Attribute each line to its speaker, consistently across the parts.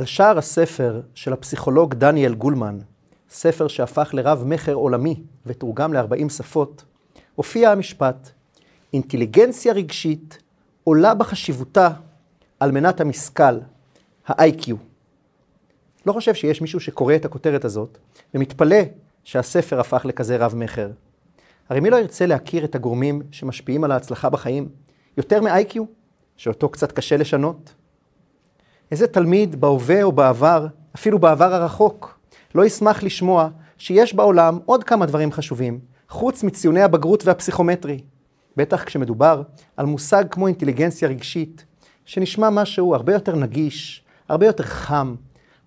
Speaker 1: על שער הספר של הפסיכולוג דניאל גולמן, ספר שהפך לרב מכר עולמי ותורגם ל-40 שפות, הופיע המשפט, אינטליגנציה רגשית עולה בחשיבותה על מנת המשכל, ה-IQ. לא חושב שיש מישהו שקורא את הכותרת הזאת ומתפלא שהספר הפך לכזה רב מכר. הרי מי לא ירצה להכיר את הגורמים שמשפיעים על ההצלחה בחיים יותר מ-IQ, שאותו קצת קשה לשנות? איזה תלמיד בהווה או בעבר, אפילו בעבר הרחוק, לא ישמח לשמוע שיש בעולם עוד כמה דברים חשובים, חוץ מציוני הבגרות והפסיכומטרי. בטח כשמדובר על מושג כמו אינטליגנציה רגשית, שנשמע משהו הרבה יותר נגיש, הרבה יותר חם,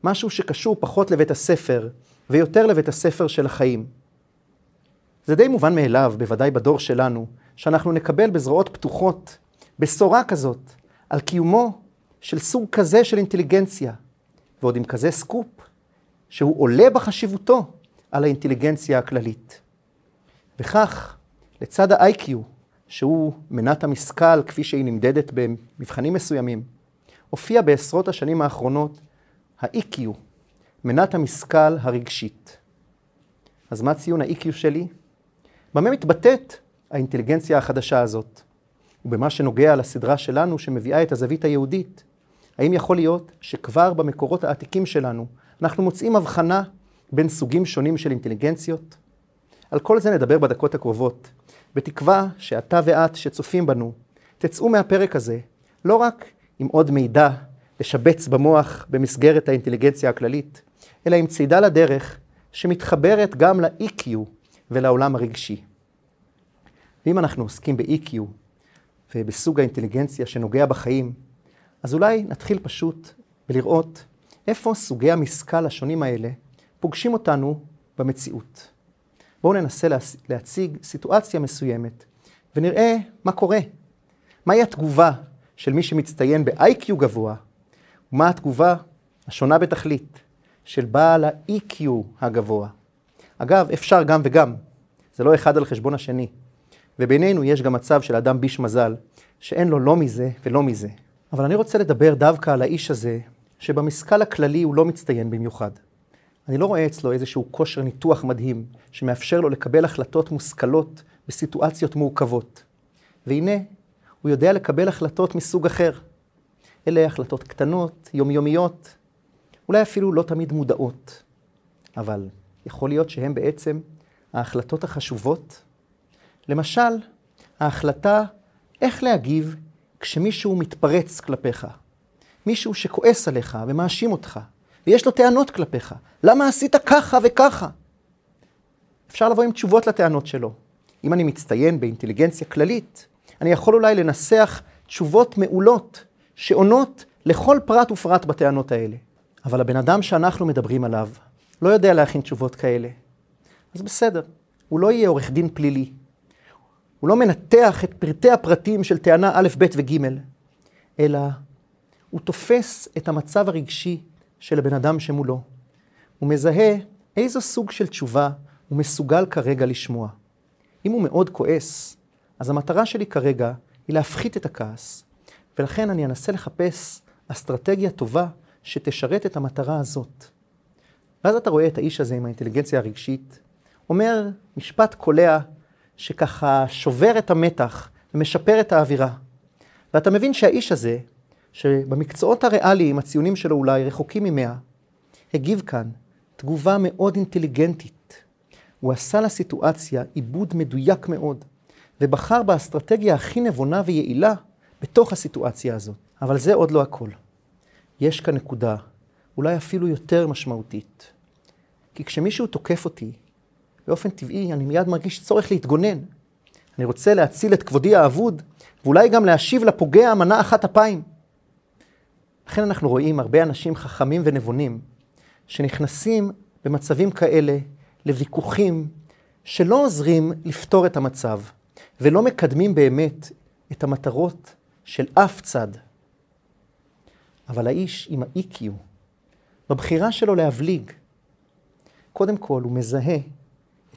Speaker 1: משהו שקשור פחות לבית הספר ויותר לבית הספר של החיים. זה די מובן מאליו, בוודאי בדור שלנו, שאנחנו נקבל בזרועות פתוחות בשורה כזאת על קיומו של סוג כזה של אינטליגנציה, ועוד עם כזה סקופ, שהוא עולה בחשיבותו על האינטליגנציה הכללית. וכך, לצד ה-IQ, שהוא מנת המשכל כפי שהיא נמדדת במבחנים מסוימים, הופיע בעשרות השנים האחרונות ה-EQ, מנת המשכל הרגשית. אז מה ציון ה-EQ שלי? במה מתבטאת האינטליגנציה החדשה הזאת? ובמה שנוגע לסדרה שלנו שמביאה את הזווית היהודית, האם יכול להיות שכבר במקורות העתיקים שלנו אנחנו מוצאים הבחנה בין סוגים שונים של אינטליגנציות? על כל זה נדבר בדקות הקרובות, בתקווה שאתה ואת שצופים בנו, תצאו מהפרק הזה לא רק עם עוד מידע לשבץ במוח במסגרת האינטליגנציה הכללית, אלא עם צידה לדרך שמתחברת גם ל-EQ ולעולם הרגשי. ואם אנחנו עוסקים ב-EQ ובסוג האינטליגנציה שנוגע בחיים, אז אולי נתחיל פשוט בלראות איפה סוגי המשכל השונים האלה פוגשים אותנו במציאות. בואו ננסה להציג סיטואציה מסוימת ונראה מה קורה. מהי התגובה של מי שמצטיין ב-IQ גבוה, ומה התגובה השונה בתכלית של בעל ה-EQ הגבוה. אגב, אפשר גם וגם, זה לא אחד על חשבון השני. ובינינו יש גם מצב של אדם ביש מזל, שאין לו לא מזה ולא מזה. אבל אני רוצה לדבר דווקא על האיש הזה, שבמשכל הכללי הוא לא מצטיין במיוחד. אני לא רואה אצלו איזשהו כושר ניתוח מדהים, שמאפשר לו לקבל החלטות מושכלות בסיטואציות מורכבות. והנה, הוא יודע לקבל החלטות מסוג אחר. אלה החלטות קטנות, יומיומיות, אולי אפילו לא תמיד מודעות, אבל יכול להיות שהן בעצם ההחלטות החשובות. למשל, ההחלטה איך להגיב כשמישהו מתפרץ כלפיך. מישהו שכועס עליך ומאשים אותך, ויש לו טענות כלפיך. למה עשית ככה וככה? אפשר לבוא עם תשובות לטענות שלו. אם אני מצטיין באינטליגנציה כללית, אני יכול אולי לנסח תשובות מעולות שעונות לכל פרט ופרט בטענות האלה. אבל הבן אדם שאנחנו מדברים עליו לא יודע להכין תשובות כאלה. אז בסדר, הוא לא יהיה עורך דין פלילי. הוא לא מנתח את פרטי הפרטים של טענה א', ב' וג', אלא הוא תופס את המצב הרגשי של הבן אדם שמולו. הוא מזהה איזו סוג של תשובה הוא מסוגל כרגע לשמוע. אם הוא מאוד כועס, אז המטרה שלי כרגע היא להפחית את הכעס, ולכן אני אנסה לחפש אסטרטגיה טובה שתשרת את המטרה הזאת. ואז אתה רואה את האיש הזה עם האינטליגנציה הרגשית, אומר משפט קולע שככה שובר את המתח ומשפר את האווירה. ואתה מבין שהאיש הזה, שבמקצועות הריאליים הציונים שלו אולי רחוקים ממאה, הגיב כאן תגובה מאוד אינטליגנטית. הוא עשה לסיטואציה עיבוד מדויק מאוד, ובחר באסטרטגיה הכי נבונה ויעילה בתוך הסיטואציה הזאת. אבל זה עוד לא הכל. יש כאן נקודה, אולי אפילו יותר משמעותית. כי כשמישהו תוקף אותי, באופן טבעי אני מיד מרגיש צורך להתגונן. אני רוצה להציל את כבודי האבוד, ואולי גם להשיב לפוגע מנה אחת אפיים. לכן אנחנו רואים הרבה אנשים חכמים ונבונים, שנכנסים במצבים כאלה לוויכוחים שלא עוזרים לפתור את המצב, ולא מקדמים באמת את המטרות של אף צד. אבל האיש עם ה-EQ, בבחירה שלו להבליג, קודם כל הוא מזהה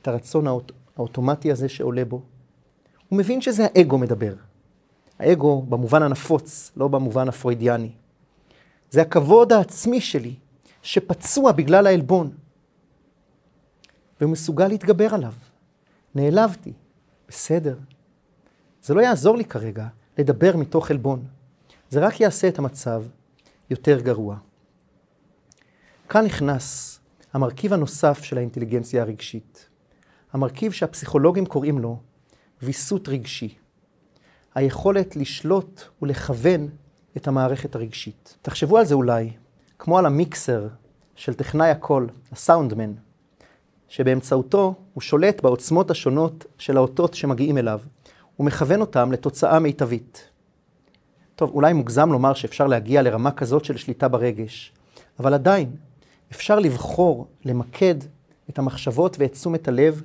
Speaker 1: את הרצון האוט... האוטומטי הזה שעולה בו. הוא מבין שזה האגו מדבר. האגו במובן הנפוץ, לא במובן הפרוידיאני. זה הכבוד העצמי שלי, שפצוע בגלל העלבון, ומסוגל להתגבר עליו. נעלבתי, בסדר. זה לא יעזור לי כרגע לדבר מתוך עלבון. זה רק יעשה את המצב יותר גרוע. כאן נכנס המרכיב הנוסף של האינטליגנציה הרגשית. המרכיב שהפסיכולוגים קוראים לו ויסות רגשי. היכולת לשלוט ולכוון את המערכת הרגשית. תחשבו על זה אולי, כמו על המיקסר של טכנאי הקול, הסאונדמן, שבאמצעותו הוא שולט בעוצמות השונות של האותות שמגיעים אליו, ומכוון אותם לתוצאה מיטבית. טוב, אולי מוגזם לומר שאפשר להגיע לרמה כזאת של שליטה ברגש, אבל עדיין אפשר לבחור, למקד את המחשבות ואת תשומת הלב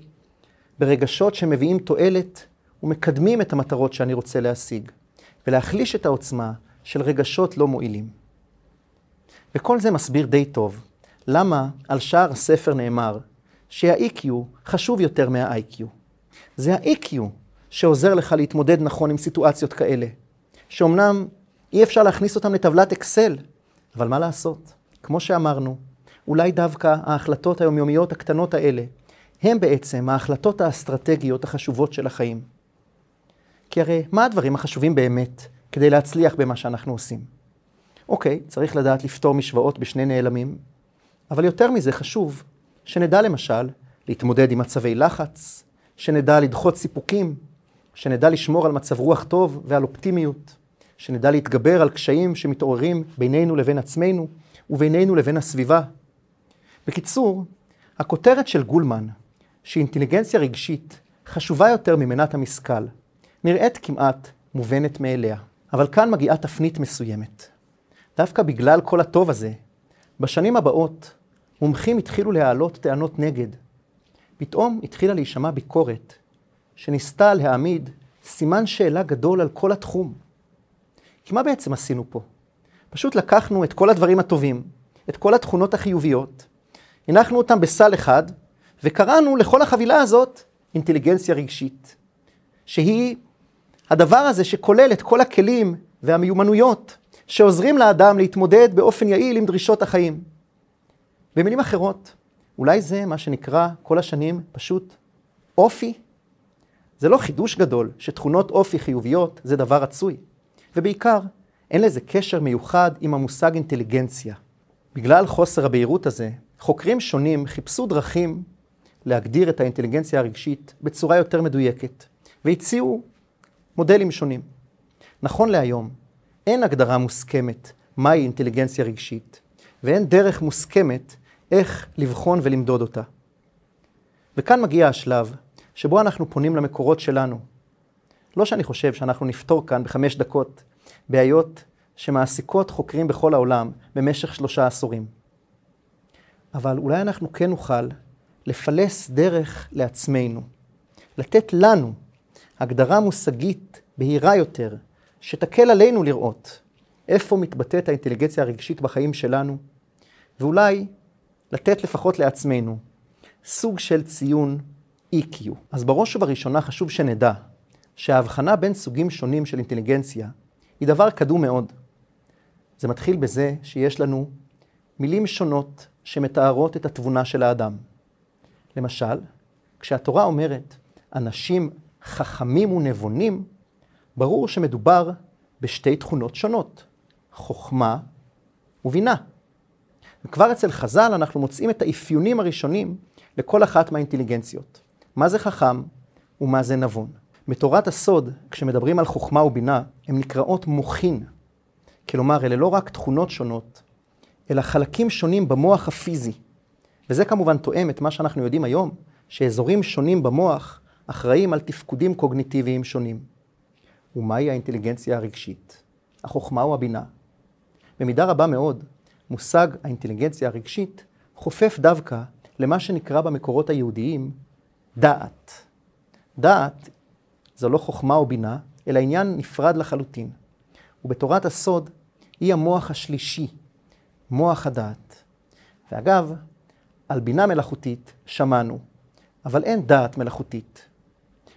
Speaker 1: ברגשות שמביאים תועלת ומקדמים את המטרות שאני רוצה להשיג, ולהחליש את העוצמה של רגשות לא מועילים. וכל זה מסביר די טוב למה על שער הספר נאמר שה-EQ חשוב יותר מה-IQ. זה ה-EQ שעוזר לך להתמודד נכון עם סיטואציות כאלה, שאומנם אי אפשר להכניס אותם לטבלת אקסל, אבל מה לעשות? כמו שאמרנו, אולי דווקא ההחלטות היומיומיות הקטנות האלה, הם בעצם ההחלטות האסטרטגיות החשובות של החיים. כי הרי מה הדברים החשובים באמת כדי להצליח במה שאנחנו עושים? אוקיי, צריך לדעת לפתור משוואות בשני נעלמים, אבל יותר מזה חשוב שנדע למשל להתמודד עם מצבי לחץ, שנדע לדחות סיפוקים, שנדע לשמור על מצב רוח טוב ועל אופטימיות, שנדע להתגבר על קשיים שמתעוררים בינינו לבין עצמנו ובינינו לבין הסביבה. בקיצור, הכותרת של גולמן, שאינטליגנציה רגשית חשובה יותר ממנת המשכל, נראית כמעט מובנת מאליה. אבל כאן מגיעה תפנית מסוימת. דווקא בגלל כל הטוב הזה, בשנים הבאות מומחים התחילו להעלות טענות נגד. פתאום התחילה להישמע ביקורת, שניסתה להעמיד סימן שאלה גדול על כל התחום. כי מה בעצם עשינו פה? פשוט לקחנו את כל הדברים הטובים, את כל התכונות החיוביות, הנחנו אותם בסל אחד, וקראנו לכל החבילה הזאת אינטליגנציה רגשית, שהיא הדבר הזה שכולל את כל הכלים והמיומנויות שעוזרים לאדם להתמודד באופן יעיל עם דרישות החיים. במילים אחרות, אולי זה מה שנקרא כל השנים פשוט אופי. זה לא חידוש גדול שתכונות אופי חיוביות זה דבר רצוי, ובעיקר אין לזה קשר מיוחד עם המושג אינטליגנציה. בגלל חוסר הבהירות הזה, חוקרים שונים חיפשו דרכים להגדיר את האינטליגנציה הרגשית בצורה יותר מדויקת, והציעו מודלים שונים. נכון להיום, אין הגדרה מוסכמת מהי אינטליגנציה רגשית, ואין דרך מוסכמת איך לבחון ולמדוד אותה. וכאן מגיע השלב שבו אנחנו פונים למקורות שלנו. לא שאני חושב שאנחנו נפתור כאן בחמש דקות בעיות שמעסיקות חוקרים בכל העולם במשך שלושה עשורים. אבל אולי אנחנו כן נוכל לפלס דרך לעצמנו, לתת לנו הגדרה מושגית בהירה יותר, שתקל עלינו לראות איפה מתבטאת האינטליגנציה הרגשית בחיים שלנו, ואולי לתת לפחות לעצמנו סוג של ציון EQ. אז בראש ובראשונה חשוב שנדע שההבחנה בין סוגים שונים של אינטליגנציה היא דבר קדום מאוד. זה מתחיל בזה שיש לנו מילים שונות שמתארות את התבונה של האדם. למשל, כשהתורה אומרת אנשים חכמים ונבונים, ברור שמדובר בשתי תכונות שונות, חוכמה ובינה. וכבר אצל חז"ל אנחנו מוצאים את האפיונים הראשונים לכל אחת מהאינטליגנציות. מה זה חכם ומה זה נבון. בתורת הסוד, כשמדברים על חוכמה ובינה, הן נקראות מוחין. כלומר, אלה לא רק תכונות שונות, אלא חלקים שונים במוח הפיזי. וזה כמובן תואם את מה שאנחנו יודעים היום, שאזורים שונים במוח אחראים על תפקודים קוגניטיביים שונים. ומהי האינטליגנציה הרגשית? החוכמה או הבינה? במידה רבה מאוד, מושג האינטליגנציה הרגשית חופף דווקא למה שנקרא במקורות היהודיים דעת. דעת זו לא חוכמה או בינה, אלא עניין נפרד לחלוטין. ובתורת הסוד היא המוח השלישי, מוח הדעת. ואגב, על בינה מלאכותית שמענו, אבל אין דעת מלאכותית.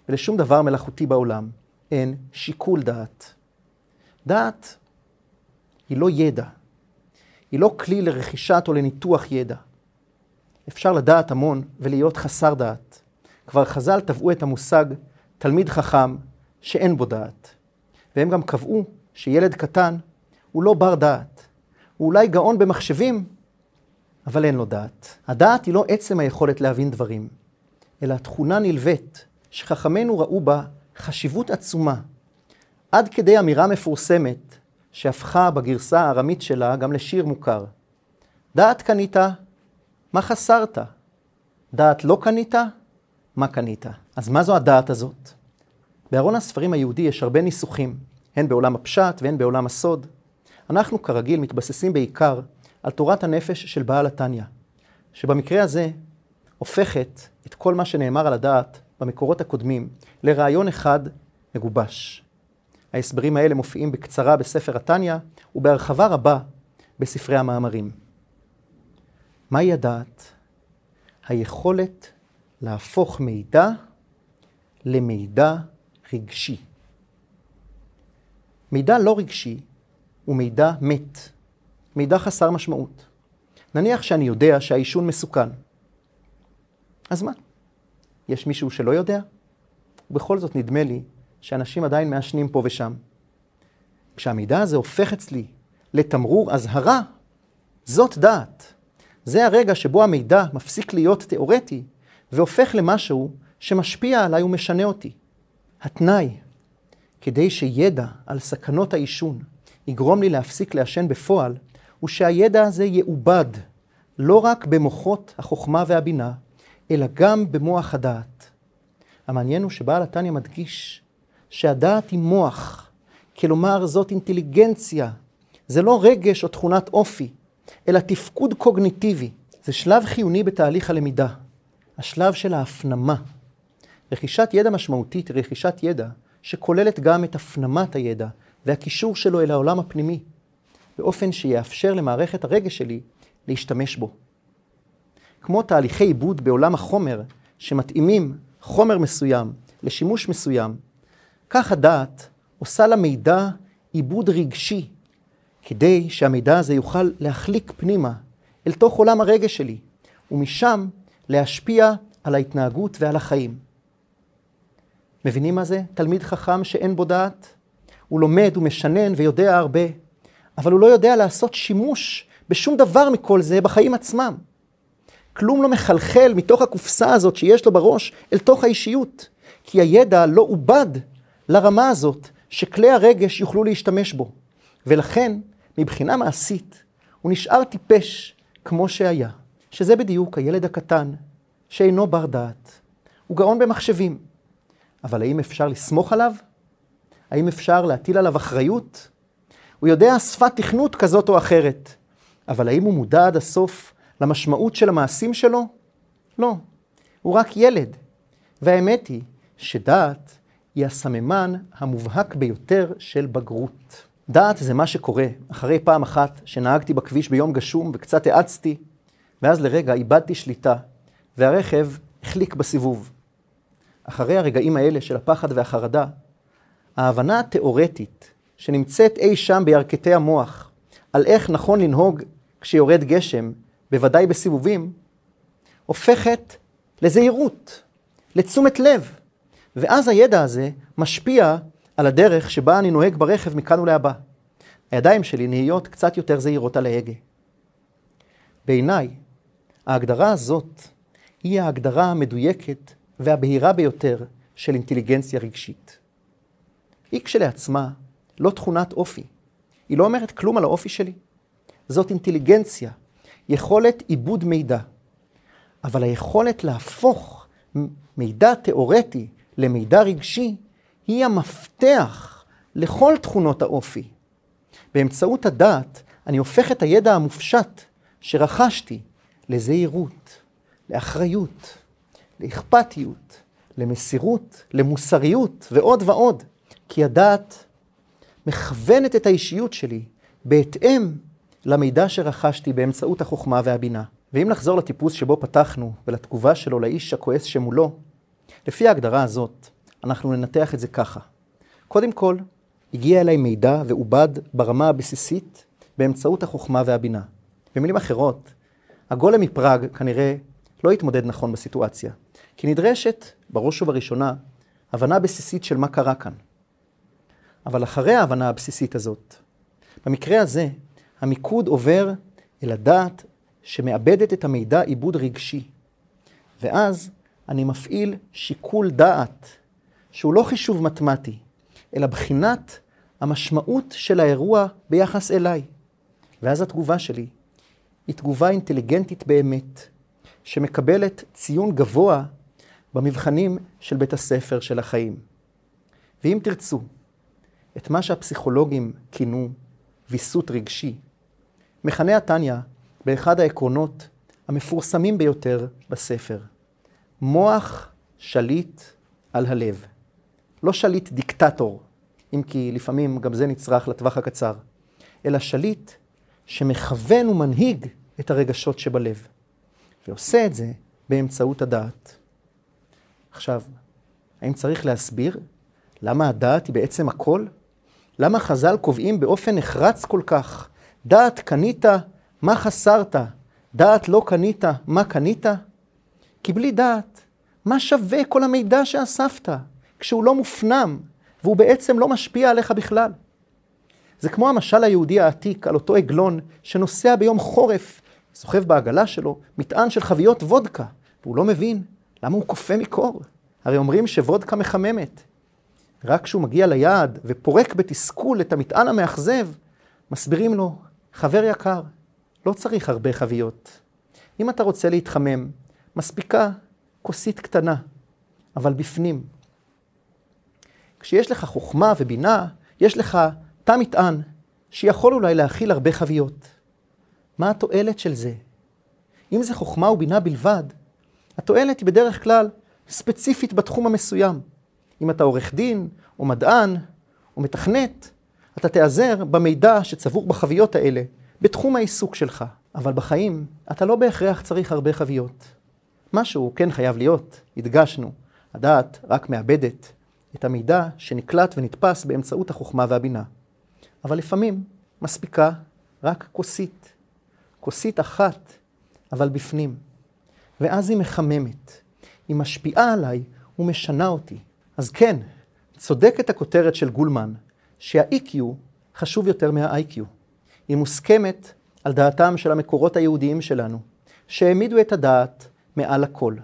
Speaker 1: ולשום דבר מלאכותי בעולם אין שיקול דעת. דעת היא לא ידע, היא לא כלי לרכישת או לניתוח ידע. אפשר לדעת המון ולהיות חסר דעת. כבר חז"ל טבעו את המושג תלמיד חכם שאין בו דעת. והם גם קבעו שילד קטן הוא לא בר דעת. הוא אולי גאון במחשבים, אבל אין לו דעת. הדעת היא לא עצם היכולת להבין דברים, אלא תכונה נלווית שחכמינו ראו בה חשיבות עצומה, עד כדי אמירה מפורסמת שהפכה בגרסה הארמית שלה גם לשיר מוכר. דעת קנית, מה חסרת? דעת לא קנית, מה קנית? אז מה זו הדעת הזאת? בארון הספרים היהודי יש הרבה ניסוחים, הן בעולם הפשט והן בעולם הסוד. אנחנו כרגיל מתבססים בעיקר על תורת הנפש של בעל התניא, שבמקרה הזה הופכת את כל מה שנאמר על הדעת במקורות הקודמים לרעיון אחד מגובש. ההסברים האלה מופיעים בקצרה בספר התניא ובהרחבה רבה בספרי המאמרים. מהי הדעת? היכולת להפוך מידע למידע רגשי. מידע לא רגשי הוא מידע מת, מידע חסר משמעות. נניח שאני יודע שהעישון מסוכן. אז מה? יש מישהו שלא יודע? ובכל זאת נדמה לי שאנשים עדיין מעשנים פה ושם. כשהמידע הזה הופך אצלי לתמרור אזהרה, זאת דעת. זה הרגע שבו המידע מפסיק להיות תיאורטי והופך למשהו שמשפיע עליי ומשנה אותי. התנאי כדי שידע על סכנות העישון יגרום לי להפסיק לעשן בפועל, הוא שהידע הזה יעובד לא רק במוחות החוכמה והבינה, אלא גם במוח הדעת. המעניין הוא שבעל התניא מדגיש שהדעת היא מוח, כלומר זאת אינטליגנציה, זה לא רגש או תכונת אופי, אלא תפקוד קוגניטיבי. זה שלב חיוני בתהליך הלמידה, השלב של ההפנמה. רכישת ידע משמעותית היא רכישת ידע שכוללת גם את הפנמת הידע והקישור שלו אל העולם הפנימי, באופן שיאפשר למערכת הרגש שלי להשתמש בו. כמו תהליכי עיבוד בעולם החומר, שמתאימים חומר מסוים לשימוש מסוים, כך הדעת עושה למידע עיבוד רגשי, כדי שהמידע הזה יוכל להחליק פנימה אל תוך עולם הרגש שלי, ומשם להשפיע על ההתנהגות ועל החיים. מבינים מה זה? תלמיד חכם שאין בו דעת? הוא לומד, הוא משנן ויודע הרבה, אבל הוא לא יודע לעשות שימוש בשום דבר מכל זה בחיים עצמם. כלום לא מחלחל מתוך הקופסה הזאת שיש לו בראש אל תוך האישיות, כי הידע לא עובד לרמה הזאת שכלי הרגש יוכלו להשתמש בו. ולכן, מבחינה מעשית, הוא נשאר טיפש כמו שהיה, שזה בדיוק הילד הקטן שאינו בר דעת. הוא גאון במחשבים, אבל האם אפשר לסמוך עליו? האם אפשר להטיל עליו אחריות? הוא יודע שפת תכנות כזאת או אחרת, אבל האם הוא מודע עד הסוף למשמעות של המעשים שלו? לא. הוא רק ילד. והאמת היא שדעת היא הסממן המובהק ביותר של בגרות. דעת זה מה שקורה אחרי פעם אחת שנהגתי בכביש ביום גשום וקצת האצתי, ואז לרגע איבדתי שליטה, והרכב החליק בסיבוב. אחרי הרגעים האלה של הפחד והחרדה, ההבנה התיאורטית שנמצאת אי שם בירכתי המוח על איך נכון לנהוג כשיורד גשם, בוודאי בסיבובים, הופכת לזהירות, לתשומת לב. ואז הידע הזה משפיע על הדרך שבה אני נוהג ברכב מכאן ולהבא. הידיים שלי נהיות קצת יותר זהירות על ההגה. בעיניי, ההגדרה הזאת היא ההגדרה המדויקת והבהירה ביותר של אינטליגנציה רגשית. היא כשלעצמה לא תכונת אופי. היא לא אומרת כלום על האופי שלי. זאת אינטליגנציה, יכולת עיבוד מידע. אבל היכולת להפוך מידע תיאורטי למידע רגשי היא המפתח לכל תכונות האופי. באמצעות הדעת אני הופך את הידע המופשט שרכשתי לזהירות, לאחריות, לאכפתיות, למסירות, למוסריות ועוד ועוד. כי הדעת מכוונת את האישיות שלי בהתאם למידע שרכשתי באמצעות החוכמה והבינה. ואם נחזור לטיפוס שבו פתחנו ולתגובה שלו לאיש הכועס שמולו, לפי ההגדרה הזאת, אנחנו ננתח את זה ככה. קודם כל, הגיע אליי מידע ועובד ברמה הבסיסית באמצעות החוכמה והבינה. במילים אחרות, הגולם מפראג כנראה לא יתמודד נכון בסיטואציה, כי נדרשת, בראש ובראשונה, הבנה בסיסית של מה קרה כאן. אבל אחרי ההבנה הבסיסית הזאת, במקרה הזה, המיקוד עובר אל הדעת שמאבדת את המידע עיבוד רגשי. ואז אני מפעיל שיקול דעת, שהוא לא חישוב מתמטי, אלא בחינת המשמעות של האירוע ביחס אליי. ואז התגובה שלי היא תגובה אינטליגנטית באמת, שמקבלת ציון גבוה במבחנים של בית הספר של החיים. ואם תרצו, את מה שהפסיכולוגים כינו ויסות רגשי, מכנה התניא באחד העקרונות המפורסמים ביותר בספר. מוח שליט על הלב. לא שליט דיקטטור, אם כי לפעמים גם זה נצרך לטווח הקצר, אלא שליט שמכוון ומנהיג את הרגשות שבלב, ועושה את זה באמצעות הדעת. עכשיו, האם צריך להסביר למה הדעת היא בעצם הכל? למה חז"ל קובעים באופן נחרץ כל כך, דעת קנית, מה חסרת? דעת לא קנית, מה קנית? כי בלי דעת, מה שווה כל המידע שאספת, כשהוא לא מופנם, והוא בעצם לא משפיע עליך בכלל? זה כמו המשל היהודי העתיק על אותו עגלון שנוסע ביום חורף, סוחב בעגלה שלו מטען של חביות וודקה, והוא לא מבין למה הוא קופא מקור. הרי אומרים שוודקה מחממת. רק כשהוא מגיע ליעד ופורק בתסכול את המטען המאכזב, מסבירים לו, חבר יקר, לא צריך הרבה חביות. אם אתה רוצה להתחמם, מספיקה כוסית קטנה, אבל בפנים. כשיש לך חוכמה ובינה, יש לך תא מטען שיכול אולי להכיל הרבה חביות. מה התועלת של זה? אם זה חוכמה ובינה בלבד, התועלת היא בדרך כלל ספציפית בתחום המסוים. אם אתה עורך דין, או מדען, או מתכנת, אתה תיעזר במידע שצבור בחביות האלה, בתחום העיסוק שלך. אבל בחיים, אתה לא בהכרח צריך הרבה חביות. משהו כן חייב להיות, הדגשנו, הדעת רק מאבדת את המידע שנקלט ונתפס באמצעות החוכמה והבינה. אבל לפעמים מספיקה רק כוסית. כוסית אחת, אבל בפנים. ואז היא מחממת. היא משפיעה עליי ומשנה אותי. אז כן, צודקת הכותרת של גולמן, שה-EQ חשוב יותר מה-IQ. היא מוסכמת על דעתם של המקורות היהודיים שלנו, שהעמידו את הדעת מעל הכל.